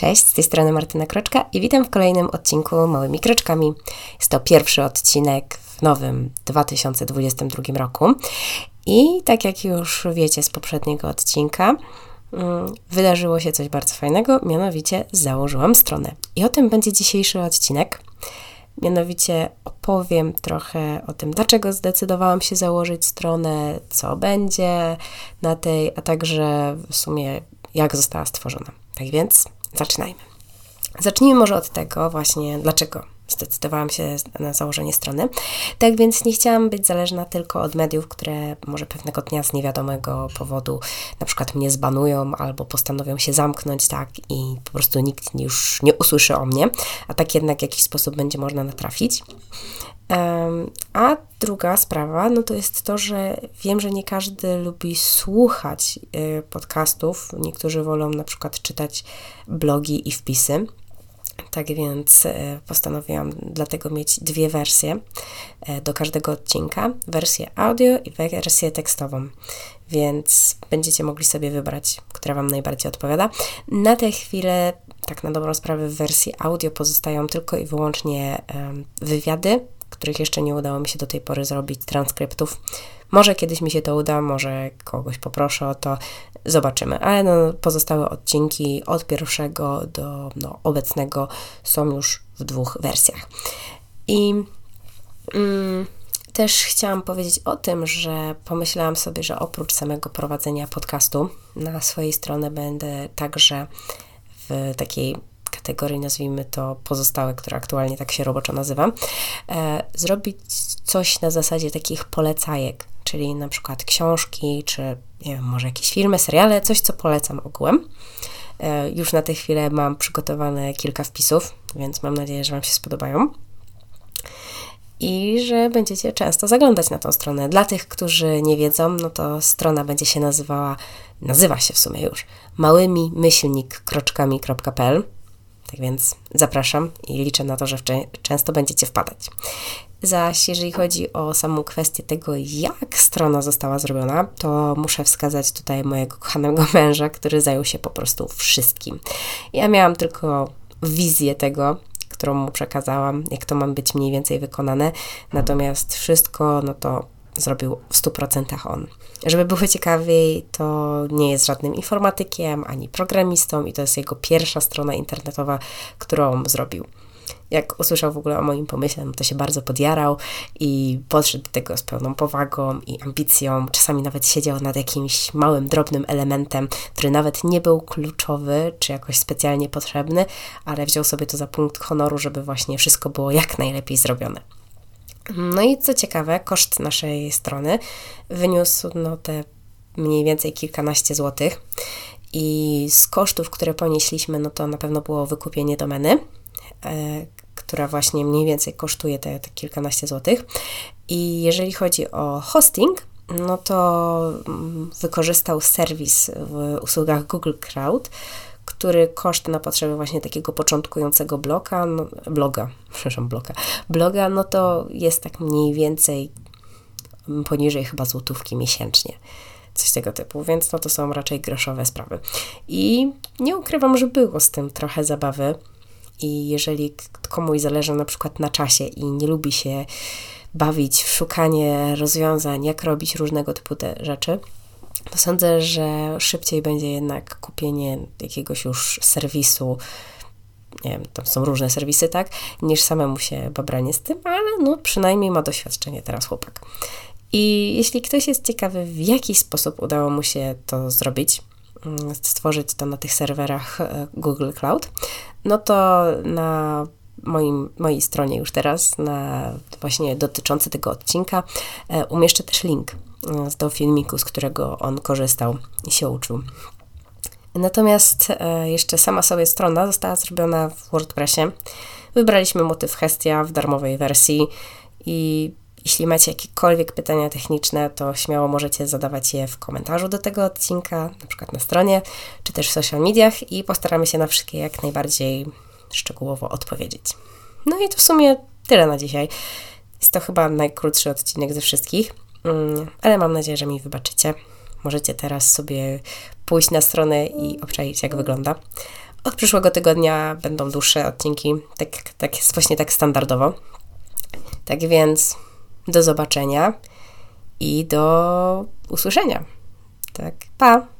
Cześć, z tej strony Martyna Kroczka i witam w kolejnym odcinku Małymi Kroczkami. Jest to pierwszy odcinek w nowym 2022 roku. I tak jak już wiecie z poprzedniego odcinka, mm, wydarzyło się coś bardzo fajnego, mianowicie założyłam stronę. I o tym będzie dzisiejszy odcinek. Mianowicie opowiem trochę o tym, dlaczego zdecydowałam się założyć stronę, co będzie na tej, a także w sumie jak została stworzona. Tak więc zaczynajmy. Zacznijmy może od tego właśnie, dlaczego zdecydowałam się na założenie strony. Tak więc nie chciałam być zależna tylko od mediów, które może pewnego dnia z niewiadomego powodu na przykład mnie zbanują albo postanowią się zamknąć, tak, i po prostu nikt już nie usłyszy o mnie, a tak jednak w jakiś sposób będzie można natrafić. A druga sprawa, no to jest to, że wiem, że nie każdy lubi słuchać y, podcastów. Niektórzy wolą na przykład czytać blogi i wpisy. Tak więc e, postanowiłam dlatego mieć dwie wersje e, do każdego odcinka: wersję audio i wersję tekstową. Więc będziecie mogli sobie wybrać, która Wam najbardziej odpowiada. Na tę chwilę, tak na dobrą sprawę, w wersji audio pozostają tylko i wyłącznie wywiady, których jeszcze nie udało mi się do tej pory zrobić transkryptów. Może kiedyś mi się to uda, może kogoś poproszę o to, zobaczymy. Ale no, pozostałe odcinki od pierwszego do no, obecnego są już w dwóch wersjach. I mm, też chciałam powiedzieć o tym, że pomyślałam sobie, że oprócz samego prowadzenia podcastu na swojej stronie będę także w takiej kategorii, nazwijmy to pozostałe, które aktualnie tak się roboczo nazywa, e, zrobić coś na zasadzie takich polecajek, czyli na przykład książki, czy nie wiem, może jakieś filmy, seriale, coś, co polecam ogółem. E, już na tę chwilę mam przygotowane kilka wpisów, więc mam nadzieję, że Wam się spodobają. I że będziecie często zaglądać na tą stronę. Dla tych, którzy nie wiedzą, no to strona będzie się nazywała, nazywa się w sumie już, małymi myślnik kroczkami.pl. Tak więc zapraszam i liczę na to, że często będziecie wpadać. Zaś jeżeli chodzi o samą kwestię tego, jak strona została zrobiona, to muszę wskazać tutaj mojego kochanego męża, który zajął się po prostu wszystkim. Ja miałam tylko wizję tego, którą mu przekazałam, jak to ma być mniej więcej wykonane, natomiast wszystko, no to zrobił w 100% on. Żeby było ciekawiej, to nie jest żadnym informatykiem ani programistą i to jest jego pierwsza strona internetowa, którą zrobił. Jak usłyszał w ogóle o moim pomyśle, no to się bardzo podjarał i podszedł do tego z pełną powagą i ambicją. Czasami nawet siedział nad jakimś małym, drobnym elementem, który nawet nie był kluczowy czy jakoś specjalnie potrzebny, ale wziął sobie to za punkt honoru, żeby właśnie wszystko było jak najlepiej zrobione. No i co ciekawe, koszt naszej strony wyniósł no, te mniej więcej kilkanaście złotych. I z kosztów, które ponieśliśmy, no to na pewno było wykupienie domeny, e, która właśnie mniej więcej kosztuje te, te kilkanaście złotych. I jeżeli chodzi o hosting, no to mm, wykorzystał serwis w usługach Google Crowd, który koszt na potrzeby właśnie takiego początkującego bloga, no, bloga, przepraszam, bloga, bloga, no to jest tak mniej więcej poniżej chyba złotówki miesięcznie. Coś tego typu, więc no to są raczej groszowe sprawy. I nie ukrywam, że było z tym trochę zabawy. I jeżeli komuś zależy na przykład na czasie i nie lubi się bawić w szukanie rozwiązań, jak robić różnego typu te rzeczy, to sądzę, że szybciej będzie jednak kupienie jakiegoś już serwisu, nie wiem, tam są różne serwisy, tak, niż samemu się babranie z tym, ale no przynajmniej ma doświadczenie teraz chłopak. I jeśli ktoś jest ciekawy, w jaki sposób udało mu się to zrobić, mm, stworzyć to na tych serwerach e, Google Cloud, no to na moim, mojej stronie już teraz, na właśnie dotyczący tego odcinka, e, umieszczę też link do filmiku, z którego on korzystał i się uczył. Natomiast e, jeszcze sama sobie strona została zrobiona w WordPressie. Wybraliśmy motyw Hestia w darmowej wersji i jeśli macie jakiekolwiek pytania techniczne, to śmiało możecie zadawać je w komentarzu do tego odcinka, na przykład na stronie, czy też w social mediach i postaramy się na wszystkie jak najbardziej szczegółowo odpowiedzieć. No i to w sumie tyle na dzisiaj. Jest to chyba najkrótszy odcinek ze wszystkich. Mm, ale mam nadzieję, że mi wybaczycie. Możecie teraz sobie pójść na stronę i obczaić, jak wygląda. Od przyszłego tygodnia będą dłuższe odcinki, tak, tak jest właśnie tak standardowo. Tak więc do zobaczenia i do usłyszenia. Tak, pa!